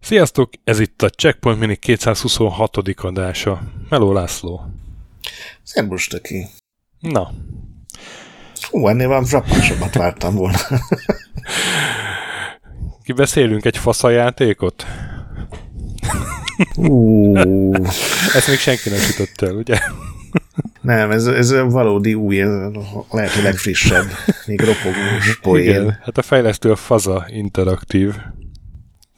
Sziasztok! Ez itt a Checkpoint Mini 226. adása. Meló László. Szerbus töki. Na. Hú, ennél van frappásabbat vártam volna. Kibeszélünk egy faszajátékot? Ezt még senki nem jutott el, ugye? Nem, ez, ez valódi új, ez lehet, legfrissebb, még ropogós poén. Igen, hát a fejlesztő a Faza Interaktív.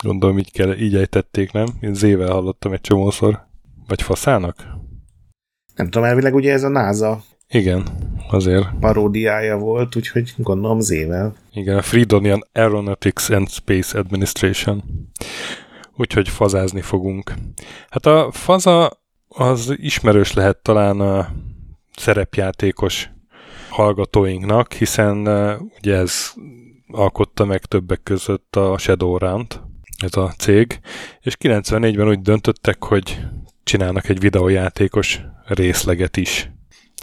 Gondolom így, kell, így ejtették, nem? Én zével hallottam egy csomószor. Vagy faszának? Nem tudom, elvileg ugye ez a NASA igen, azért. Paródiája volt, úgyhogy gondolom zével. Igen, a Freedonian Aeronautics and Space Administration. Úgyhogy fazázni fogunk. Hát a faza az ismerős lehet talán a szerepjátékos hallgatóinknak, hiszen ugye ez alkotta meg többek között a Shadowrun-t, ez a cég, és 94-ben úgy döntöttek, hogy csinálnak egy videójátékos részleget is.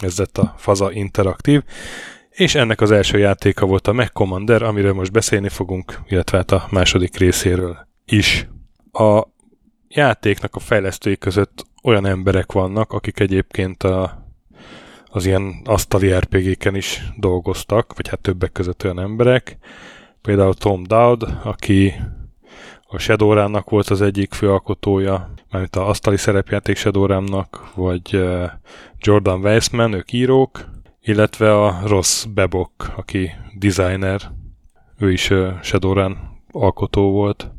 Ez lett a Faza Interaktív, és ennek az első játéka volt a Mac Commander, amiről most beszélni fogunk, illetve hát a második részéről is. A játéknak a fejlesztői között olyan emberek vannak, akik egyébként a, az ilyen asztali RPG-ken is dolgoztak, vagy hát többek között olyan emberek. Például Tom Dowd, aki a Shadowrun-nak volt az egyik főalkotója, mármint a asztali szerepjáték Shadowrun-nak, vagy Jordan Weissman, ők írók, illetve a Ross Bebok, aki designer, ő is Shadowrun alkotó volt.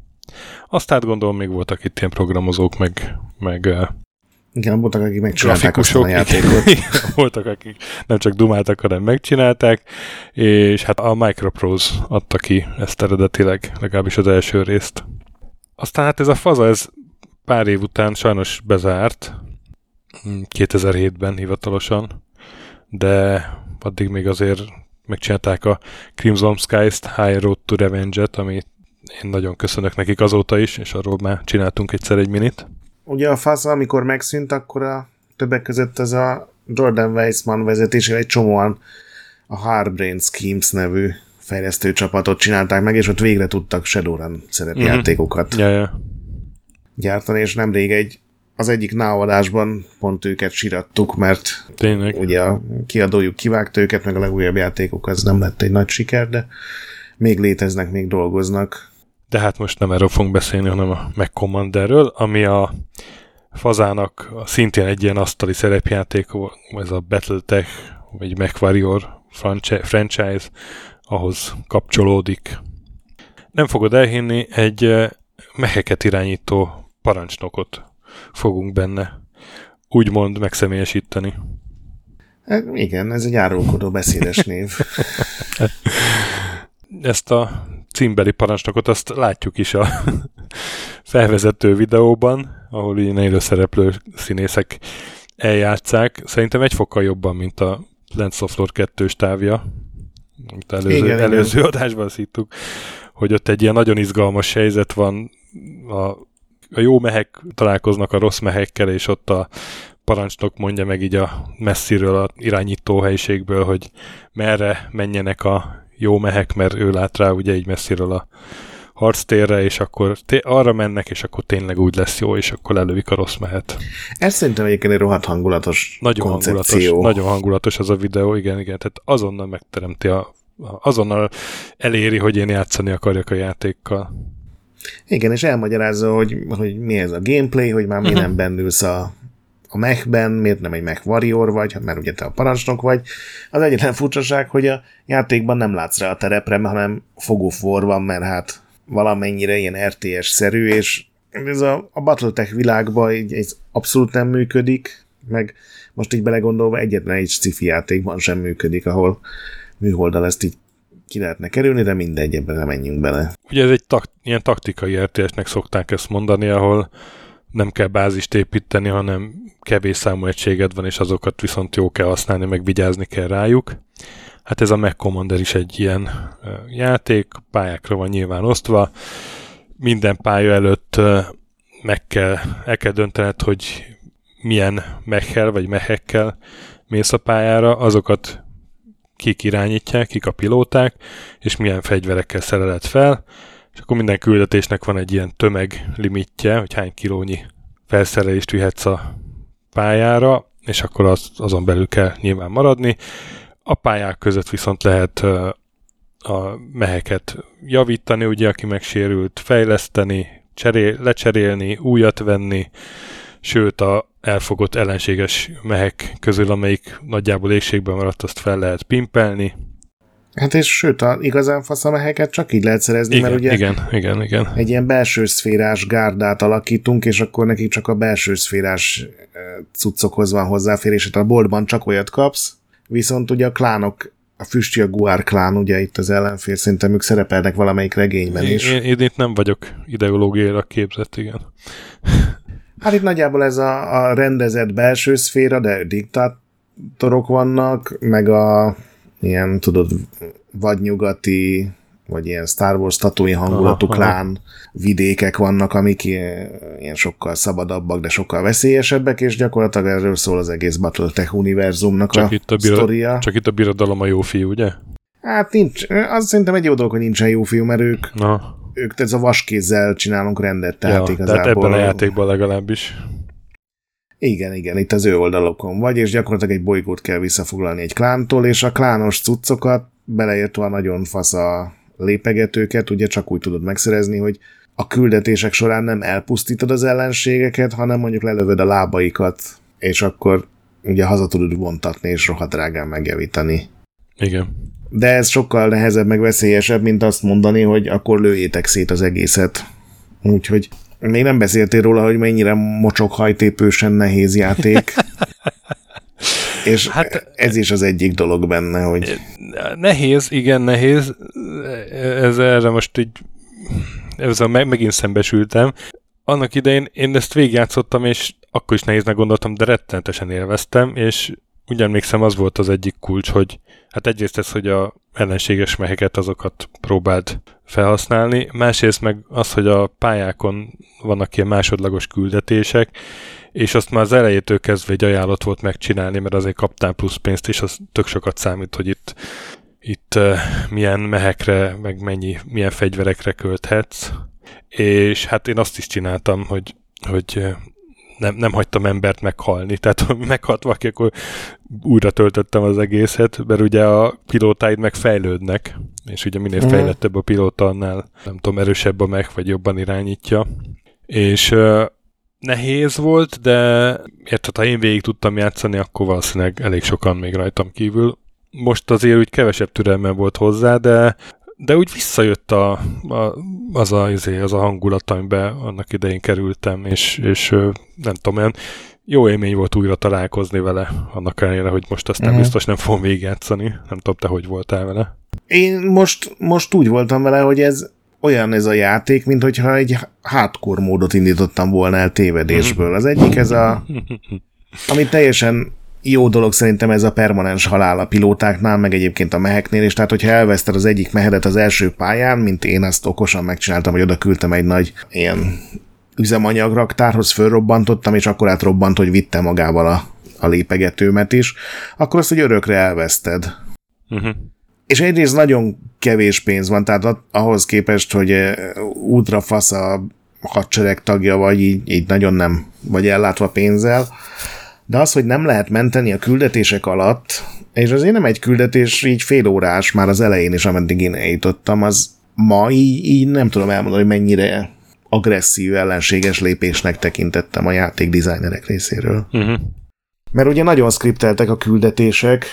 Azt gondolom, még voltak itt ilyen programozók, meg, meg igen, voltak, akik megcsinálták a játékot. voltak, akik nem csak dumáltak, hanem megcsinálták, és hát a Microprose adta ki ezt eredetileg, legalábbis az első részt. Aztán hát ez a faza, ez pár év után sajnos bezárt, 2007-ben hivatalosan, de addig még azért megcsinálták a Crimson Skies-t, High Road to Revenge-et, amit én nagyon köszönök nekik azóta is, és arról már csináltunk egyszer egy minit. Ugye a faza, amikor megszűnt, akkor a többek között ez a Jordan Weissman vezetésére egy csomóan a Hardbrain Schemes nevű fejlesztő csapatot csinálták meg, és ott végre tudtak Shadowrun szerepjátékokat mm-hmm. yeah, yeah. gyártani, és nemrég egy az egyik náadásban pont őket sirattuk, mert Tényleg. ugye a kiadójuk kivágta őket, meg a legújabb játékok az nem lett egy nagy siker, de még léteznek, még dolgoznak. De hát most nem erről fogunk beszélni, hanem a Mac Commanderről, ami a fazának szintén egy ilyen asztali szerepjáték, ez a Battletech, vagy MacWarrior franchise, ahhoz kapcsolódik. Nem fogod elhinni, egy eh, meheket irányító parancsnokot fogunk benne úgymond megszemélyesíteni. Hát igen, ez egy árulkodó beszédes név. Ezt a címbeli parancsnokot azt látjuk is a felvezető videóban, ahol ilyen élőszereplő színészek eljátszák. Szerintem egy fokkal jobban, mint a Lens of Lord 2 távja, amit előző, igen, előző igen. adásban szíttuk, hogy ott egy ilyen nagyon izgalmas helyzet van, a, a jó mehek találkoznak a rossz mehekkel, és ott a parancsnok mondja meg így a messziről, a irányító helyiségből, hogy merre menjenek a jó mehek, mert ő lát rá ugye így messziről a harctérre, és akkor té- arra mennek, és akkor tényleg úgy lesz jó, és akkor lelövik a rossz mehet. Ez szerintem egyébként egy rohadt hangulatos nagyon koncepció. hangulatos, Nagyon hangulatos az a videó, igen, igen. Tehát azonnal megteremti a, azonnal eléri, hogy én játszani akarjak a játékkal. Igen, és elmagyarázza, hogy, hogy mi ez a gameplay, hogy már mi uh-huh. nem bennülsz a, a mechben, miért nem egy mech warrior vagy, mert ugye te a parancsnok vagy. Az egyetlen furcsaság, hogy a játékban nem látsz rá a terepre, hanem fogófor van, mert hát valamennyire ilyen RTS-szerű, és ez a, a Battletech világban így, ez abszolút nem működik, meg most így belegondolva egyetlen egy sci játékban sem működik, ahol műholdal ezt így ki lehetne kerülni, de mindegy, ebben nem menjünk bele. Ugye ez egy tak, ilyen taktikai RTS-nek szokták ezt mondani, ahol nem kell bázist építeni, hanem kevés számú egységed van, és azokat viszont jó kell használni, meg vigyázni kell rájuk. Hát ez a Mac Commander is egy ilyen játék, pályákra van nyilván osztva. Minden pálya előtt meg kell, el kell döntened, hogy milyen mechel vagy mehekkel mész a pályára, azokat kik irányítják, kik a pilóták, és milyen fegyverekkel szereled fel, és akkor minden küldetésnek van egy ilyen tömeglimitje, hogy hány kilónyi felszerelést vihetsz a pályára, és akkor az, azon belül kell nyilván maradni. A pályák között viszont lehet a meheket javítani, ugye, aki megsérült, fejleszteni, cserél, lecserélni, újat venni, sőt a elfogott ellenséges mehek közül, amelyik nagyjából égségben maradt, azt fel lehet pimpelni. Hát és sőt, a igazán faszameheket csak így lehet szerezni, Igen, mert ugye igen, igen, igen. egy ilyen belső szférás gárdát alakítunk, és akkor nekik csak a belső szférás cuccokhoz van hozzáférés, tehát a boltban csak olyat kapsz, viszont ugye a klánok, a Füsti a Guár klán, ugye itt az ellenfél, szerintem ők szerepelnek valamelyik regényben Én, is. én, én itt nem vagyok ideológiailag képzett, igen. Hát itt nagyjából ez a, a rendezett belső szféra, de diktátorok vannak, meg a ilyen, tudod, vadnyugati, vagy ilyen Star Wars tatói hangulatú Aha, aha. klán vidékek vannak, amik ilyen sokkal szabadabbak, de sokkal veszélyesebbek, és gyakorlatilag erről szól az egész Battletech univerzumnak Csak, a, itt a bira, sztoria. csak itt a birodalom a jó fiú, ugye? Hát nincs, az szerintem egy jó dolog, hogy nincsen jó fiú, mert ők, Na, ők ez a vaskézzel csinálunk rendet, tehát ja, igazából... tehát ebben a játékban legalábbis. Igen, igen, itt az ő oldalokon vagy, és gyakorlatilag egy bolygót kell visszafoglalni egy klántól, és a klános cuccokat, beleértve a nagyon fasz a lépegetőket, ugye csak úgy tudod megszerezni, hogy a küldetések során nem elpusztítod az ellenségeket, hanem mondjuk lelövöd a lábaikat, és akkor ugye haza tudod vontatni, és rohadt drágán megjavítani. Igen. De ez sokkal nehezebb, meg veszélyesebb, mint azt mondani, hogy akkor lőjétek szét az egészet. Úgyhogy még nem beszéltél róla, hogy mennyire mocsoghajtépősen nehéz játék. És Hát- ez is az egyik dolog benne, hogy Nehéz, igen, nehéz. Ez erre most így ezzel meg, megint szembesültem. Annak idején én ezt végigjátszottam, és akkor is nehéznek gondoltam, de rettenetesen élveztem, és úgy emlékszem, az volt az egyik kulcs, hogy hát egyrészt ez, hogy a ellenséges meheket azokat próbáld felhasználni, másrészt meg az, hogy a pályákon vannak ilyen másodlagos küldetések, és azt már az elejétől kezdve egy ajánlott volt megcsinálni, mert azért kaptál plusz pénzt, és az tök sokat számít, hogy itt, itt uh, milyen mehekre, meg mennyi, milyen fegyverekre költhetsz. És hát én azt is csináltam, hogy, hogy nem, nem hagytam embert meghalni. Tehát ha meghalt valaki, akkor újra töltöttem az egészet, mert ugye a pilótáid meg fejlődnek, és ugye minél Mhm. fejlettebb a pilóta, annál nem tudom, erősebb a meg, vagy jobban irányítja. És nehéz volt, de érted, ha én végig tudtam játszani, akkor valószínűleg elég sokan még rajtam kívül. Most azért úgy kevesebb türelmem volt hozzá, de de úgy visszajött a, a, az, a, izé, az a hangulat, amiben annak idején kerültem, és, és nem tudom, olyan jó élmény volt újra találkozni vele, annak ellenére, hogy most aztán uh-huh. biztos nem fogom végigjátszani. Nem tudom, te hogy voltál vele. én most, most úgy voltam vele, hogy ez olyan ez a játék, mint hogyha egy hardcore módot indítottam volna el tévedésből. Az egyik ez a, ami teljesen jó dolog szerintem ez a permanens halál a pilótáknál, meg egyébként a meheknél is, tehát hogyha elveszted az egyik mehedet az első pályán, mint én azt okosan megcsináltam, hogy oda küldtem egy nagy ilyen üzemanyagраktárhoz, fölrobbantottam, és akkor átrobbant, hogy vitte magával a, a lépegetőmet is, akkor azt, hogy örökre elveszted. Uh-huh. És egyrészt nagyon kevés pénz van, tehát ahhoz képest, hogy eh, ultrafasz a hadsereg tagja vagy, így, így nagyon nem vagy ellátva pénzzel, de az, hogy nem lehet menteni a küldetések alatt, és azért nem egy küldetés így fél órás már az elején is, ameddig én eljutottam, az ma így, így nem tudom elmondani, hogy mennyire agresszív, ellenséges lépésnek tekintettem a játék designerek részéről. Uh-huh. Mert ugye nagyon skripteltek a küldetések,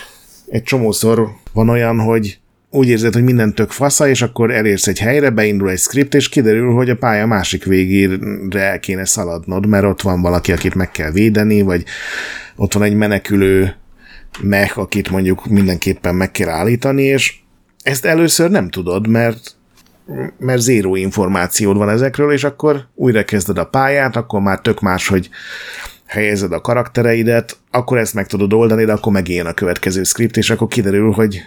egy csomószor van olyan, hogy úgy érzed, hogy minden tök fasza, és akkor elérsz egy helyre, beindul egy script, és kiderül, hogy a pálya másik végére kéne szaladnod, mert ott van valaki, akit meg kell védeni, vagy ott van egy menekülő mech, akit mondjuk mindenképpen meg kell állítani, és ezt először nem tudod, mert mert zéró információd van ezekről, és akkor újra kezded a pályát, akkor már tök más, hogy helyezed a karaktereidet, akkor ezt meg tudod oldani, de akkor megéljen a következő script, és akkor kiderül, hogy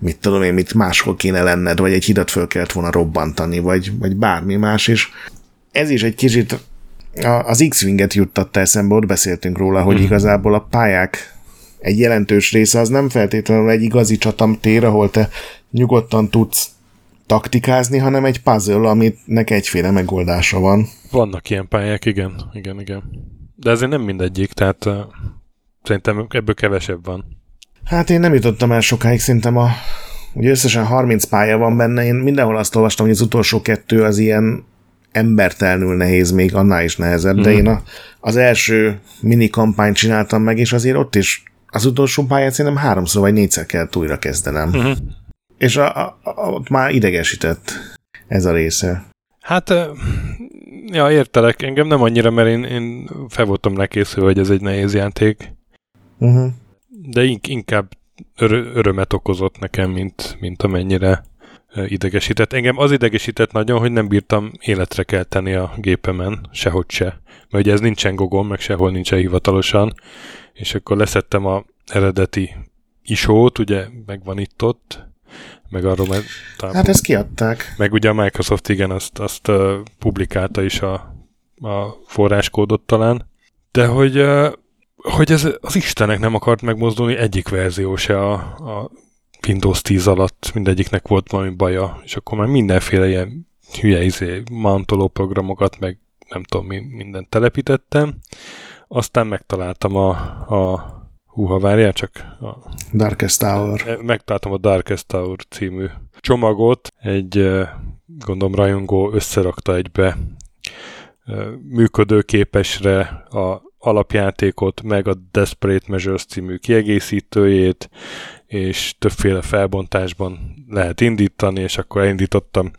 mit tudom én, mit máshol kéne lenned, vagy egy hidat föl kellett volna robbantani, vagy, vagy bármi más is. Ez is egy kicsit az X-Winget juttatta eszembe, ott beszéltünk róla, hogy mm. igazából a pályák egy jelentős része az nem feltétlenül egy igazi csatamtér, ahol te nyugodtan tudsz taktikázni, hanem egy puzzle, aminek egyféle megoldása van. Vannak ilyen pályák, igen, igen, igen. De ezért nem mindegyik, tehát uh, szerintem ebből kevesebb van. Hát én nem jutottam el sokáig, szerintem a ugye összesen 30 pálya van benne, én mindenhol azt olvastam, hogy az utolsó kettő az ilyen embertelnül nehéz, még annál is nehezebb, mm. de mhm. én a, az első mini kampányt csináltam meg, és azért ott is az utolsó pályát szerintem háromszor vagy négyszer kell újra kezdenem. Mm-hmm. És a, a, a, ott már idegesített ez a része. Hát, ja, értelek. Engem nem annyira, mert én, én fel voltam lekészülve, hogy ez egy nehéz játék. Uh-huh. De inkább ör- örömet okozott nekem, mint, mint amennyire idegesített. Engem az idegesített nagyon, hogy nem bírtam életre kelteni a gépemen, sehogy se. Mert ugye ez nincsen gogom, meg sehol nincsen hivatalosan, és akkor leszettem a eredeti isót, ugye megvan itt ott, meg arról meg... Talán, hát ezt kiadták. Meg ugye a Microsoft igen, azt, azt uh, publikálta is a, a forráskódot talán, de hogy, uh, hogy ez az Istenek nem akart megmozdulni egyik verzió se a, a Windows 10 alatt, mindegyiknek volt valami baja, és akkor már mindenféle ilyen hülye izé, mantoló programokat, meg nem tudom, mindent telepítettem. Aztán megtaláltam a, a húha, várjál csak. A, Darkest Tower. E, megtaláltam a Darkest Tower című csomagot, egy e, gondolom rajongó összerakta egybe e, működőképesre a alapjátékot, meg a Desperate Measures című kiegészítőjét, és többféle felbontásban lehet indítani, és akkor elindítottam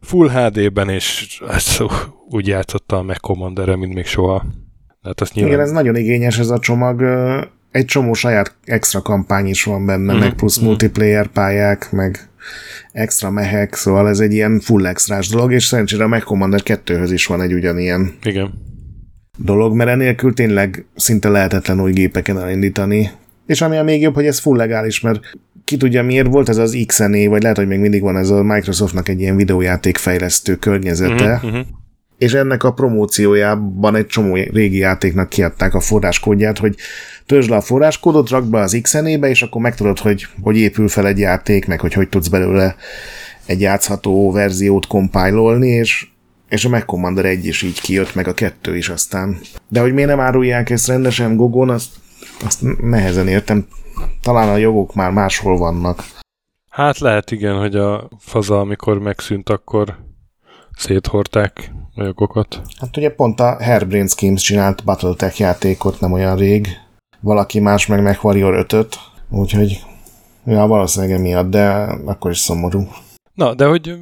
Full HD-ben, és ezt úgy játszottam a Mac commander mint még soha. Hát azt nyilván... Igen, ez nagyon igényes ez a csomag. Egy csomó saját extra kampány is van benne, mm-hmm. meg plusz mm-hmm. multiplayer pályák, meg extra mehek, szóval ez egy ilyen full extrás dolog, és szerencsére a Mac Commander 2-höz is van egy ugyanilyen Igen. Dolog, mert enélkül tényleg szinte lehetetlen új gépeken elindítani. És ami a még jobb, hogy ez full legális, mert ki tudja miért volt ez az XNA, vagy lehet, hogy még mindig van ez a Microsoftnak egy ilyen videójátékfejlesztő környezete, uh-huh, uh-huh és ennek a promóciójában egy csomó régi játéknak kiadták a forráskódját, hogy töltsd le a forráskódot, rak be az XN-ébe, és akkor megtudod, hogy hogy épül fel egy játék, meg hogy hogy tudsz belőle egy játszható verziót kompájlolni, és, és a Mac Commander 1 is így kijött, meg a kettő is aztán. De hogy miért nem árulják ezt rendesen Gogon, azt, azt nehezen értem. Talán a jogok már máshol vannak. Hát lehet igen, hogy a faza, amikor megszűnt, akkor széthorták a jogokat. Hát ugye pont a Hairbrain Schemes csinált Battletech játékot nem olyan rég, valaki más meg meg Warrior 5-öt, úgyhogy ja, valószínűleg emiatt, de akkor is szomorú. Na, de hogy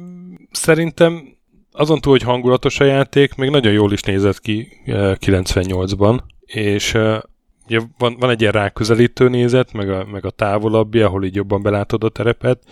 szerintem azon túl, hogy hangulatos a játék, még nagyon jól is nézett ki 98-ban, eh, és eh, ugye van, van egy ilyen ráközelítő nézet, meg a, meg a távolabbi, ahol így jobban belátod a terepet,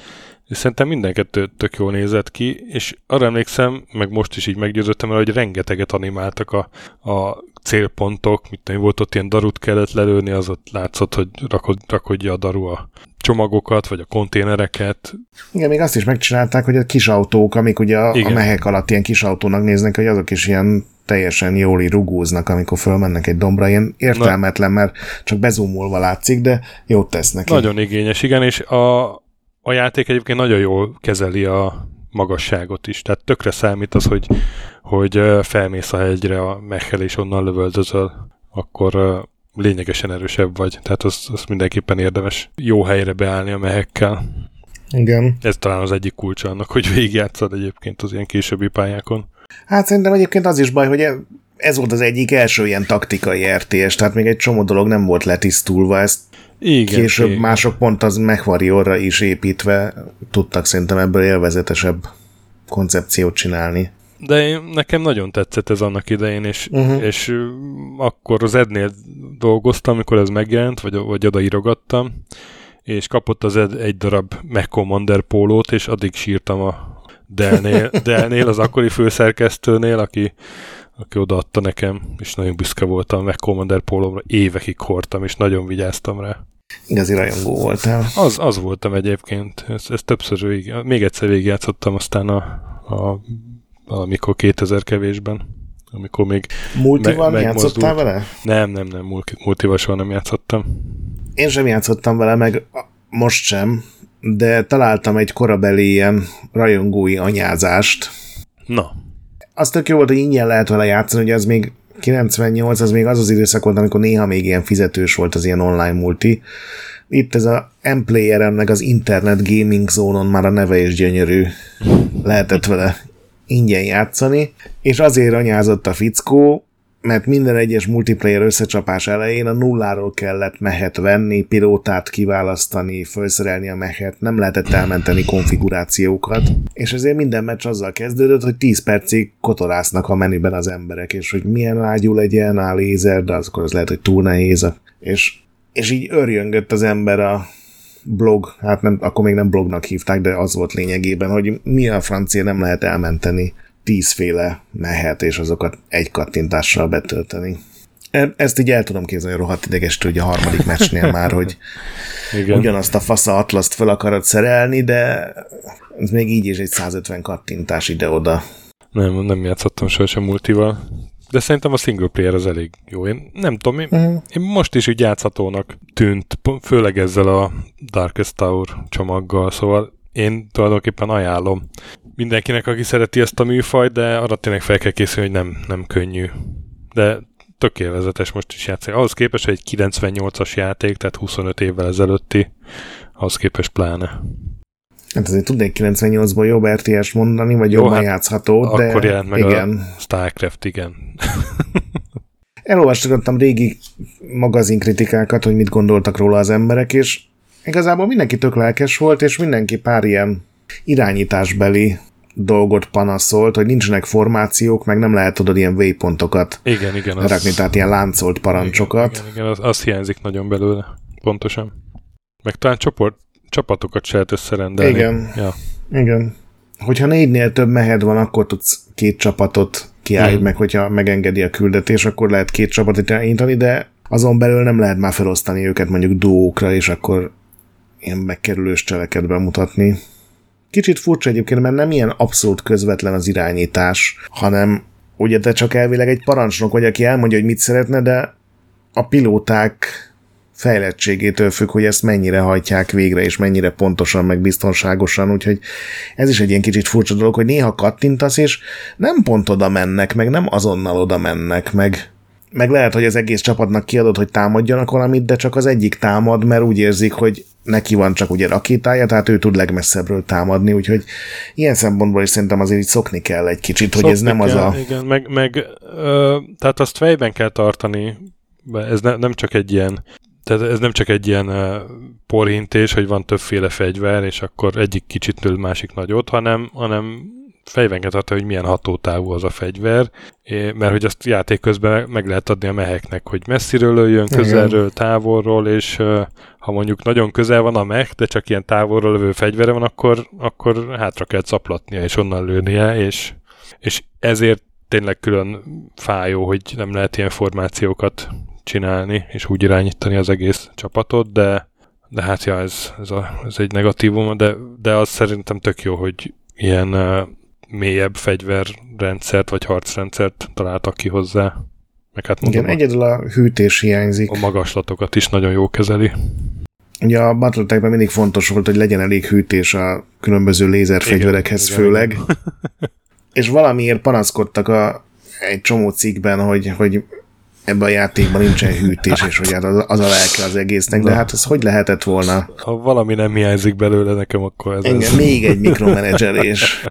és szerintem mindenket tök jól nézett ki, és arra emlékszem, meg most is így meggyőzöttem el, hogy rengeteget animáltak a, a célpontok, mit nem volt ott ilyen darut kellett lelőni, az ott látszott, hogy rakod, rakodja a daru a csomagokat, vagy a konténereket. Igen, még azt is megcsinálták, hogy a kis autók, amik ugye a, a mehek alatt ilyen kis autónak néznek, hogy azok is ilyen teljesen jól rugóznak, amikor fölmennek egy dombra, ilyen értelmetlen, mert csak bezumolva látszik, de jót tesznek. Nagyon igényes, igen, és a, a játék egyébként nagyon jól kezeli a magasságot is, tehát tökre számít az, hogy, hogy felmész a hegyre a mechel és onnan lövöldözöl, akkor lényegesen erősebb vagy, tehát az, az mindenképpen érdemes jó helyre beállni a mehekkel. Igen. Ez talán az egyik kulcsa annak, hogy végigjátszad egyébként az ilyen későbbi pályákon. Hát szerintem egyébként az is baj, hogy ez volt az egyik első ilyen taktikai RTS, tehát még egy csomó dolog nem volt letisztulva, ezt igen, később igen. mások pont az MechWarriorra is építve tudtak szerintem ebből élvezetesebb koncepciót csinálni. De én, nekem nagyon tetszett ez annak idején, és, uh-huh. és akkor az Ednél dolgoztam, amikor ez megjelent, vagy, vagy odaírogattam, és kapott az Ed egy darab Mac Commander pólót, és addig sírtam a Delnél, Delnél az akkori főszerkesztőnél, aki aki odaadta nekem, és nagyon büszke voltam Mac Commander pólomra, évekig hordtam, és nagyon vigyáztam rá. Igazi rajongó voltál. Az, az voltam egyébként. Ezt, ezt többször végig, még egyszer végigjátszottam aztán a, a, valamikor 2000 kevésben. Amikor még Multival me- játszottál vele? Nem, nem, nem, multival soha nem játszottam. Én sem játszottam vele, meg most sem, de találtam egy korabeli ilyen rajongói anyázást. Na. Az tök jó volt, hogy ingyen lehet vele játszani, hogy az még 98, az még az az időszak volt, amikor néha még ilyen fizetős volt az ilyen online multi. Itt ez a M-player meg az Internet Gaming Zone-on már a neve is gyönyörű. Lehetett vele ingyen játszani, és azért anyázott a fickó, mert minden egyes multiplayer összecsapás elején a nulláról kellett mehet venni, pilótát kiválasztani, felszerelni a mehet, nem lehetett elmenteni konfigurációkat, és ezért minden meccs azzal kezdődött, hogy 10 percig kotorásznak a menüben az emberek, és hogy milyen ágyú legyen, áll lézer, de akkor az lehet, hogy túl nehéz, és, és így örjöngött az ember a blog, hát nem, akkor még nem blognak hívták, de az volt lényegében, hogy mi a francia nem lehet elmenteni tízféle mehet, és azokat egy kattintással betölteni. E, ezt így el tudom képzelni, rohadt ideges hogy a harmadik meccsnél már, hogy Igen. ugyanazt a fasza atlaszt fel akarod szerelni, de ez még így is egy 150 kattintás ide-oda. Nem, nem játszottam sosem multival, de szerintem a single player az elég jó. Én nem tudom, én, uh-huh. én most is úgy játszhatónak tűnt, főleg ezzel a Darkest Tower csomaggal, szóval én tulajdonképpen ajánlom mindenkinek, aki szereti ezt a műfajt, de arra tényleg fel kell készülni, hogy nem, nem könnyű. De tök élvezetes most is játszani. Ahhoz képest, hogy egy 98-as játék, tehát 25 évvel ezelőtti, ahhoz képest pláne. Hát azért tudnék 98-ból jobb RTS mondani, vagy Jó, jobban hát játszható, de akkor jelent meg igen. a Starcraft, igen. Elolvastam régi magazinkritikákat, hogy mit gondoltak róla az emberek, és igazából mindenki tök lelkes volt, és mindenki pár ilyen irányításbeli dolgot panaszolt, hogy nincsenek formációk, meg nem lehet tudod ilyen waypontokat igen, igen, az... rakni, tehát ilyen láncolt parancsokat. Igen, igen, igen az, az hiányzik nagyon belőle, pontosan. Meg talán csoport, csapatokat se lehet összerendelni. Igen, ja. igen. Hogyha négynél több mehed van, akkor tudsz két csapatot kiállni, mm. meg hogyha megengedi a küldetés, akkor lehet két csapatot irányítani, de azon belül nem lehet már felosztani őket mondjuk duókra, és akkor ilyen megkerülős cseleket bemutatni. Kicsit furcsa egyébként, mert nem ilyen abszolút közvetlen az irányítás, hanem ugye te csak elvileg egy parancsnok vagy, aki elmondja, hogy mit szeretne, de a pilóták fejlettségétől függ, hogy ezt mennyire hajtják végre, és mennyire pontosan, meg biztonságosan, úgyhogy ez is egy ilyen kicsit furcsa dolog, hogy néha kattintasz, és nem pont oda mennek, meg nem azonnal oda mennek, meg meg lehet, hogy az egész csapatnak kiadod, hogy támadjanak valamit, de csak az egyik támad, mert úgy érzik, hogy neki van csak ugye rakétája, tehát ő tud legmesszebbről támadni, úgyhogy ilyen szempontból is szerintem azért így szokni kell egy kicsit, szokni hogy ez nem kell, az a... Igen, meg, meg ö, tehát azt fejben kell tartani, ez ne, nem csak egy ilyen tehát ez nem csak egy ilyen uh, porhintés, hogy van többféle fegyver, és akkor egyik kicsit nő, másik nagyot, hanem, hanem fejben kell tartani, hogy milyen hatótávú az a fegyver, mert hogy azt játék közben meg lehet adni a meheknek, hogy messziről lőjön, közelről, távolról, és ha mondjuk nagyon közel van a meh, de csak ilyen távolról lövő fegyvere van, akkor, akkor hátra kell caplatnia, és onnan lőnie, és, és ezért tényleg külön fájó, hogy nem lehet ilyen formációkat csinálni, és úgy irányítani az egész csapatot, de, de hát ja, ez, ez, a, ez egy negatívum, de, de az szerintem tök jó, hogy ilyen mélyebb fegyverrendszert vagy harcrendszert találtak ki hozzá. Meg hát mondom, Igen, egyedül a hűtés hiányzik. A magaslatokat is nagyon jó kezeli. Ugye a Battletech-ben mindig fontos volt, hogy legyen elég hűtés a különböző lézerfegyverekhez igen, főleg. Igen. És valamiért panaszkodtak a, egy csomó cikkben, hogy, hogy ebben a játékban nincsen hűtés, és hogy hát az, az a lelke az egésznek, de hát ez hogy lehetett volna? Ha valami nem hiányzik belőle nekem, akkor ez Igen, ez. még egy mikromanagerés.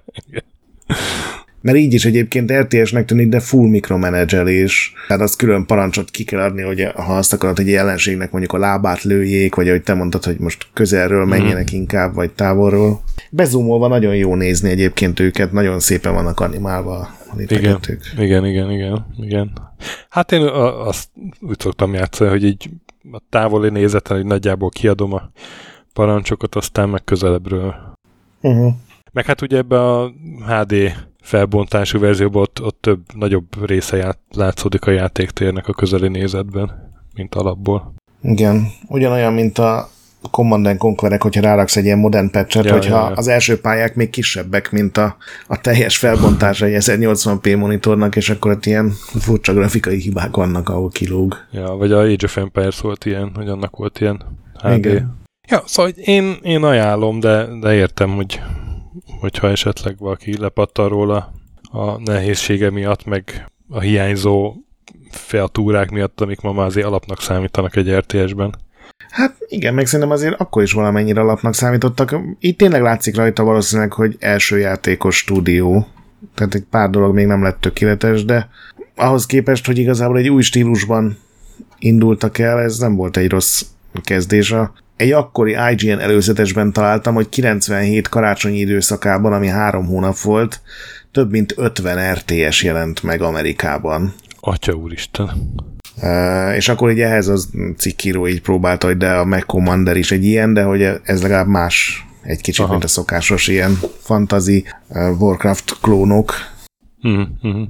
Mert így is egyébként RTS-nek tűnik, de full mikromanagelés. Tehát az külön parancsot ki kell adni, hogy ha azt akarod, hogy jelenségnek mondjuk a lábát lőjék, vagy ahogy te mondtad, hogy most közelről mhm. menjenek mm. inkább, vagy távolról. Bezumolva nagyon jó nézni egyébként őket, nagyon szépen vannak animálva igen, igen, igen, igen, igen. Hát én azt úgy szoktam játszani, hogy így a távoli nézeten, hogy nagyjából kiadom a parancsokat, aztán meg közelebbről. Uh-huh. Meg hát ugye ebbe a HD felbontású verzióban ott, ott több, nagyobb része ját, látszódik a játéktérnek a közeli nézetben, mint alapból. Igen, ugyanolyan, mint a Command Conquerek, hogyha ráraksz egy ilyen modern patchet, Ja, hogyha ja, ja. az első pályák még kisebbek, mint a, a teljes felbontása egy 1080p monitornak, és akkor ott ilyen furcsa grafikai hibák vannak, ahol kilóg. Ja, vagy a Age of Empires volt ilyen, hogy annak volt ilyen HD. Igen. Ja, szóval én, én ajánlom, de, de értem, hogy hogyha esetleg valaki lepattan róla a nehézsége miatt, meg a hiányzó featúrák miatt, amik ma már azért alapnak számítanak egy RTS-ben. Hát igen, meg szerintem azért akkor is valamennyire alapnak számítottak. Itt tényleg látszik rajta valószínűleg, hogy első játékos stúdió. Tehát egy pár dolog még nem lett tökéletes, de ahhoz képest, hogy igazából egy új stílusban indultak el, ez nem volt egy rossz kezdés. Egy akkori IGN előzetesben találtam, hogy 97 karácsonyi időszakában, ami három hónap volt, több mint 50 RTS jelent meg Amerikában. Atya úristen. Uh, és akkor így ehhez az cikkíró így próbálta, hogy de a Mac Commander is egy ilyen, de hogy ez legalább más egy kicsit, Aha. mint a szokásos ilyen fantasy uh, Warcraft klónok. Mhm, mhm.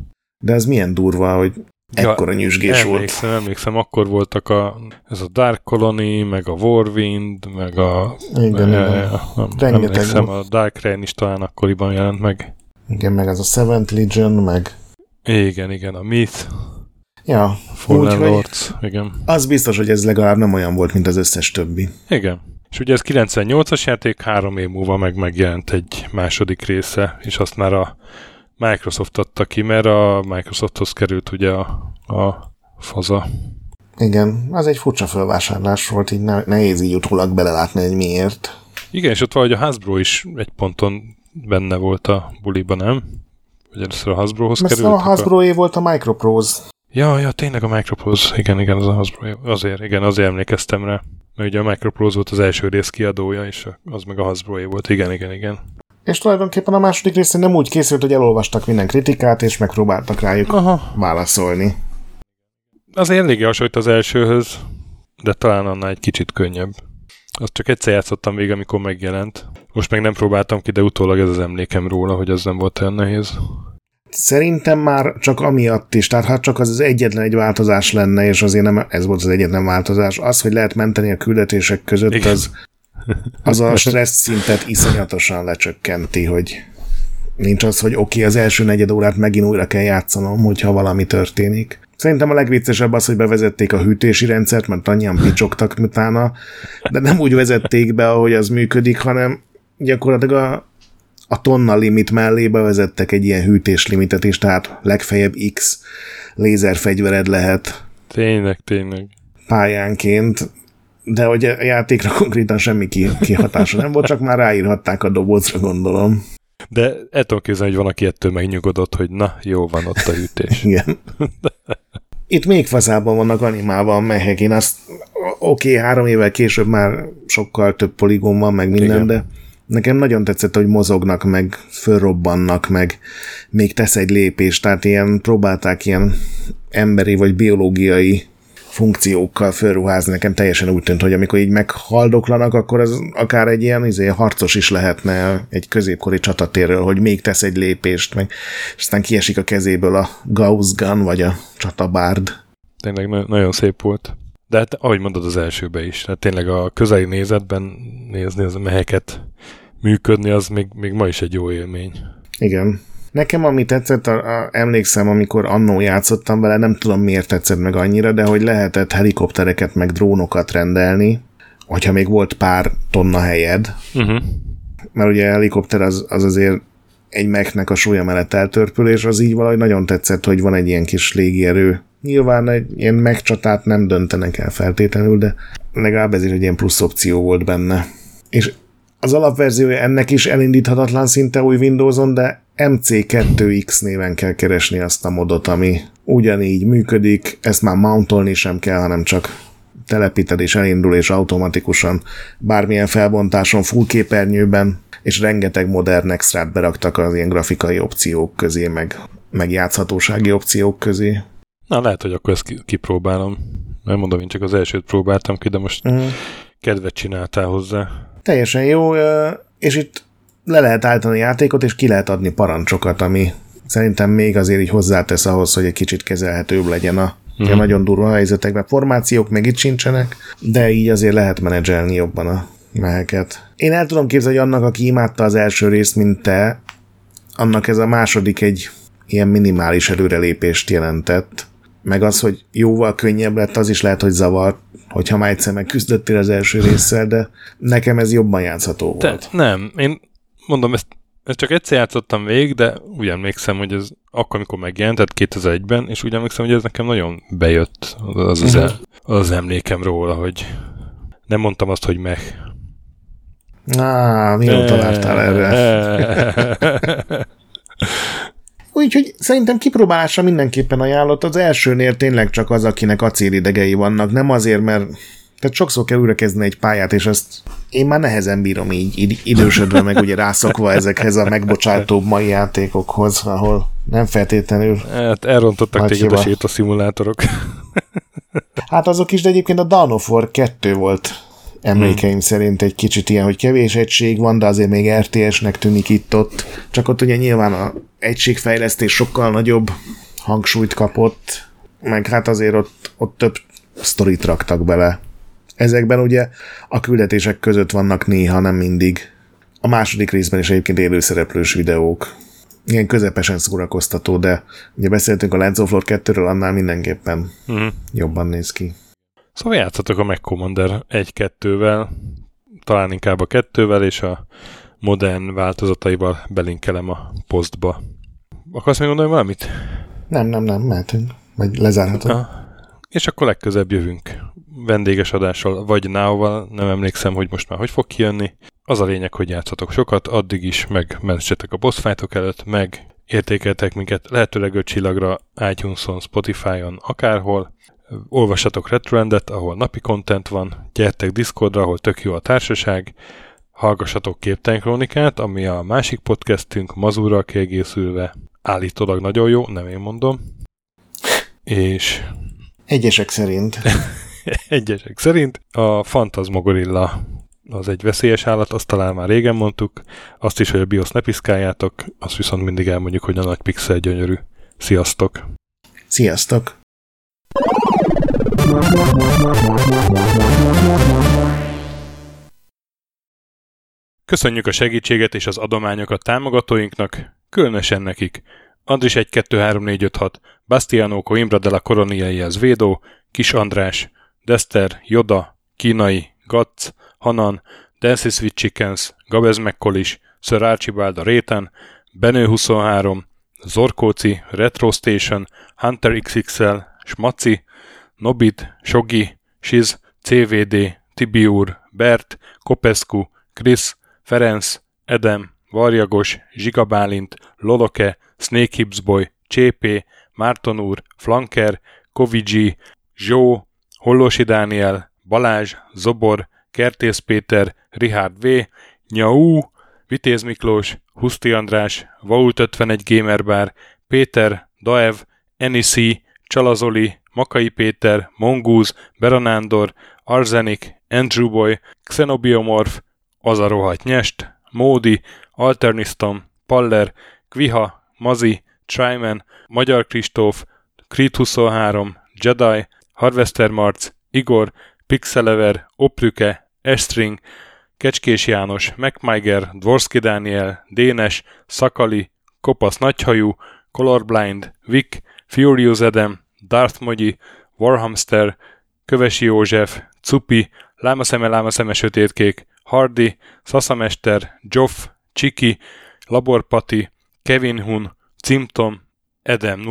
De ez milyen durva, hogy Ja, ekkora nyüzsgés volt. Emlékszem, emlékszem, akkor voltak a, ez a Dark Colony, meg a Warwind, meg a... Igen, ja, igen. ja, ja, Rengeteg emlékszem, volt. a Dark Reign is talán akkoriban jelent meg. Igen, meg ez a Seventh Legion, meg Igen, igen, a Myth, ja, Fallen Úgyhogy- Lords, igen. az biztos, hogy ez legalább nem olyan volt, mint az összes többi. Igen. És ugye ez 98-as játék, három év múlva meg megjelent egy második része, és azt már a Microsoft adta ki, mert a Microsofthoz került ugye a, a faza. Igen, az egy furcsa felvásárlás volt, így ne, nehéz így utólag belelátni, hogy miért. Igen, és ott valahogy a Hasbro is egy ponton benne volt a buliba, nem? Vagy először a Hasbrohoz Mert került? a Hasbro volt a Microprose. Ja, ja, tényleg a Microprose. Igen, igen, az a Hasbro. Azért, igen, azért emlékeztem rá. Mert ugye a Microprose volt az első rész kiadója, és az meg a Hasbro volt. Igen, igen, igen. És tulajdonképpen a második része nem úgy készült, hogy elolvastak minden kritikát, és megpróbáltak rájuk Aha. válaszolni. Azért eléggé hasonlít az elsőhöz, de talán annál egy kicsit könnyebb. Azt csak egyszer játszottam végig, amikor megjelent. Most meg nem próbáltam ki, de utólag ez az emlékem róla, hogy az nem volt olyan nehéz. Szerintem már csak amiatt is, tehát ha csak az az egyetlen egy változás lenne, és azért nem ez volt az egyetlen változás, az, hogy lehet menteni a küldetések között, Igen. az, az a stressz szintet iszonyatosan lecsökkenti, hogy nincs az, hogy oké, okay, az első negyed órát megint újra kell játszanom, hogyha valami történik. Szerintem a legviccesebb az, hogy bevezették a hűtési rendszert, mert annyian picsogtak utána, de nem úgy vezették be, ahogy az működik, hanem gyakorlatilag a, a tonna limit mellé bevezettek egy ilyen hűtéslimitet is, tehát legfeljebb X lézerfegyvered lehet Tényleg, tényleg. pályánként, de hogy a játékra konkrétan semmi ki- kihatása nem volt, csak már ráírhatták a dobozra, gondolom. De el tudom képzelni, hogy van, aki ettől megnyugodott, hogy na, jó van ott a hűtés. Igen. Itt még faszában vannak animálva a mehek. Én azt, oké, okay, három évvel később már sokkal több poligón van, meg minden, Igen. de nekem nagyon tetszett, hogy mozognak, meg fölrobbannak, meg még tesz egy lépést, tehát ilyen próbálták ilyen emberi vagy biológiai funkciókkal fölruházni, nekem teljesen úgy tűnt, hogy amikor így meghaldoklanak, akkor az akár egy ilyen izé, harcos is lehetne egy középkori csatatérről, hogy még tesz egy lépést, meg és aztán kiesik a kezéből a Gauss Gun, vagy a csatabárd. Tényleg na- nagyon szép volt. De hát, ahogy mondod az elsőbe is, hát tényleg a közeli nézetben nézni az meheket működni, az még, még ma is egy jó élmény. Igen. Nekem ami tetszett, a, a, emlékszem, amikor annó játszottam vele, nem tudom miért tetszett meg annyira, de hogy lehetett helikoptereket meg drónokat rendelni, hogyha még volt pár tonna helyed, Uh-huh. mert ugye a helikopter az, az azért egy meknek a súlya mellett eltörpül, és az így valahogy nagyon tetszett, hogy van egy ilyen kis légierő. Nyilván egy ilyen megcsatát nem döntenek el feltétlenül, de legalább ez is egy ilyen plusz opció volt benne. És az alapverziója ennek is elindíthatatlan szinte új Windowson, de MC2X néven kell keresni azt a modot, ami ugyanígy működik, ezt már mountolni sem kell, hanem csak telepíted és elindul, és automatikusan bármilyen felbontáson, full képernyőben, és rengeteg modern extrát beraktak az ilyen grafikai opciók közé, meg, meg játszhatósági opciók közé. Na, lehet, hogy akkor ezt ki- kipróbálom. Nem mondom, én csak az elsőt próbáltam ki, de most Mm. kedvet csináltál hozzá. Teljesen jó, és itt le lehet állítani a játékot, és ki lehet adni parancsokat, ami szerintem még azért így hozzátesz ahhoz, hogy egy kicsit kezelhetőbb legyen a, uh-huh. nagyon durva helyzetekben. Formációk még itt sincsenek, de így azért lehet menedzselni jobban a meheket. Én el tudom képzelni, hogy annak, aki imádta az első részt, mint te, annak ez a második egy ilyen minimális előrelépést jelentett. Meg az, hogy jóval könnyebb lett, az is lehet, hogy zavart, hogyha már egyszer megküzdöttél az első résszel, de nekem ez jobban játszható volt. Te, nem, én mondom, ezt, ezt csak egyszer játszottam végig, de úgy emlékszem, hogy ez akkor, amikor megjelent, tehát 2001-ben, és úgy emlékszem, hogy ez nekem nagyon bejött az az, az, uh-huh. az, az emlékem róla, hogy nem mondtam azt, hogy meg. Á, mióta vártál erre? Úgyhogy szerintem kipróbálásra mindenképpen ajánlott. Az elsőnél tényleg csak az, akinek acélidegei vannak, nem azért, mert tehát sokszor kell újra kezdeni egy pályát, és azt én már nehezen bírom így idősödve, meg ugye rászokva ezekhez a megbocsátóbb mai játékokhoz, ahol nem feltétlenül... Hát elrontottak téged a sétaszimulátorok. Hát azok is, de egyébként a Dawn of War 2 volt emlékeim hmm. szerint egy kicsit ilyen, hogy kevés egység van, de azért még RTS-nek tűnik itt-ott. Csak ott ugye nyilván a egységfejlesztés sokkal nagyobb hangsúlyt kapott, meg hát azért ott, ott több sztorit raktak bele. Ezekben ugye a küldetések között vannak néha, nem mindig. A második részben is egyébként élőszereplős videók. Ilyen közepesen szórakoztató, de ugye beszéltünk a Lens of Lord 2-ről, annál mindenképpen uh-huh. jobban néz ki. Szóval játszatok a Mac Commander 1-2-vel, talán inkább a 2-vel, és a modern változataival belinkelem a posztba. Akarsz még mondani valamit? Nem, nem, nem, mehetünk. Vagy lezárhatunk. Ah, és akkor legközebb jövünk vendéges adással, vagy now nem emlékszem, hogy most már hogy fog kijönni. Az a lényeg, hogy játszatok sokat, addig is meg mentsetek a boss előtt, meg értékeltek minket lehetőleg öt csillagra iTunes-on, Spotify-on, akárhol. Olvassatok Retroendet, ahol napi content van, gyertek Discordra, ahol tök jó a társaság, hallgassatok Képtelen Krónikát, ami a másik podcastünk Mazurral kiegészülve állítólag nagyon jó, nem én mondom. És... Egyesek szerint. Egyesek szerint a Fantasmogorilla az egy veszélyes állat, azt talán már régen mondtuk, azt is, hogy a BIOS ne piszkáljátok, azt viszont mindig elmondjuk, hogy a nagy pixel gyönyörű. Sziasztok! Sziasztok! Köszönjük a segítséget és az adományokat támogatóinknak, különösen nekik. Andris 1 2 3 4 5 6, Bastiano Coimbra de la Coroniai az Védó, Kis András, Dester, Yoda, Kínai, Gatz, Hanan, Dancy Sweet Chickens, Gabez McCollis, Sir Archibald a Réten, Benő 23, Zorkóci, Retro Station, Hunter XXL, Smaci, Nobit, Sogi, Shiz, CVD, Tibiur, Bert, Kopescu, Chris, Ferenc, Edem, Varjagos, Zsigabálint, Loloke, Snake Hips Boy, Csépé, Márton úr, Flanker, Kovicsi, Zsó, Hollósi Dániel, Balázs, Zobor, Kertész Péter, Richard V, Nyau, Vitéz Miklós, Huszti András, Vault 51 Gamerbar, Péter, Daev, Enisi, Csalazoli, Makai Péter, Mongúz, Beranándor, Arzenik, Andrew Boy, Xenobiomorph, Az a rohadt nyest, Módi, Alternisztom, Paller, Kviha, Mazi, Tryman, Magyar Kristóf, Creed 23, Jedi, Harvester Marc, Igor, Pixelever, Oprüke, Estring, Kecskés János, MacMiger, Dvorski Dániel, Dénes, Szakali, Kopasz Nagyhajú, Colorblind, Vic, Furious Edem, Darth Mogyi, Warhamster, Kövesi József, Cupi, Lámaszeme Lámaszeme Sötétkék, Hardy, Szaszamester, Joff, Csiki, Laborpati, Kevin Hun, Cimtom, Edem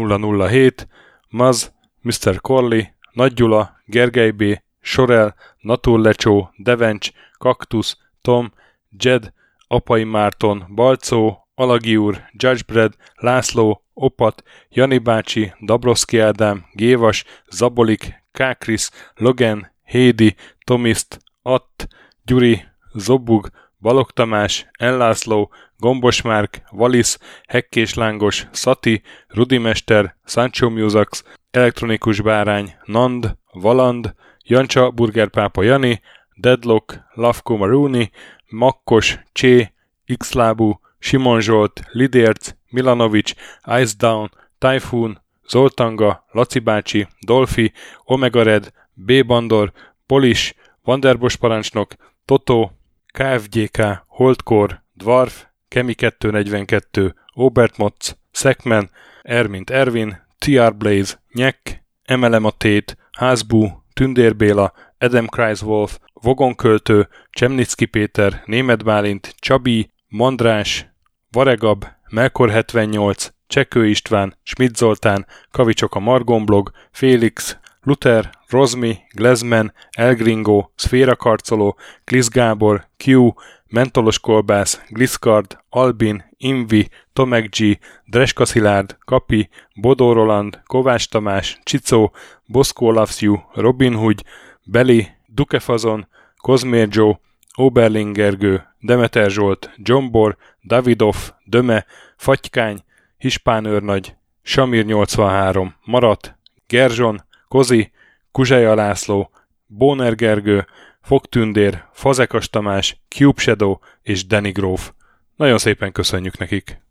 007, Maz, Mr. Corley, Nagy Gyula, Gergely B., Sorel, Naturlecsó, Devencs, Kaktusz, Tom, Jed, Apai Márton, Balcó, Alagi úr, Judgebred, László, Opat, Jani bácsi, Dabroszki Ádám, Gévas, Zabolik, Kákris, Logan, Hédi, Tomiszt, Att, Gyuri, Zobug, Balog Tamás, Enlászló, Gombos Márk, Valisz, Hekkés Lángos, Szati, Rudimester, Sancho Musax, Elektronikus Bárány, Nand, Valand, Jancsa, Burgerpápa Jani, Deadlock, Lavko Maruni, Makkos, Csé, Xlábú, Simon Zsolt, Lidérc, Milanovic, Ice Down, Typhoon, Zoltanga, Laci bácsi, Dolfi, Omega Red, B. Bandor, Polis, Vanderbos parancsnok, Toto, KFGK, Holdkor, Dwarf, Kemi 242, Obert Motz, Szekmen, Ermint Ervin, TR Blaze, Nyek, Emelem a Tét, Házbú, Tündér Béla, Adam Kreiswolf, Vogonköltő, Csemnicki Péter, Német Bálint, Csabi, Mandrás, Varegab, Melkor 78, Csekő István, Schmidt Zoltán, Kavicsok a Margonblog, Félix, Luther, Rozmi, Glezmen, Elgringo, Szféra Karcoló, Glisz Gábor, Q, Mentolos Kolbász, Gliszkard, Albin, Invi, Tomek G, Dreska Szilárd, Kapi, Bodó Roland, Kovács Tamás, Csicó, Boszkó Loves You, Robin Hood, Beli, Dukefazon, Kozmér Joe, Oberlingergő, Demeter Zsolt, Jombor, Davidov, Döme, Fatykány, Hispán őrnagy, Samir 83, Marat, Gerzson, Kozi, Kuzseja László, Bóner Gergő, Fogtündér, Fazekas Tamás, Cube Shadow és Danny Grove. Nagyon szépen köszönjük nekik!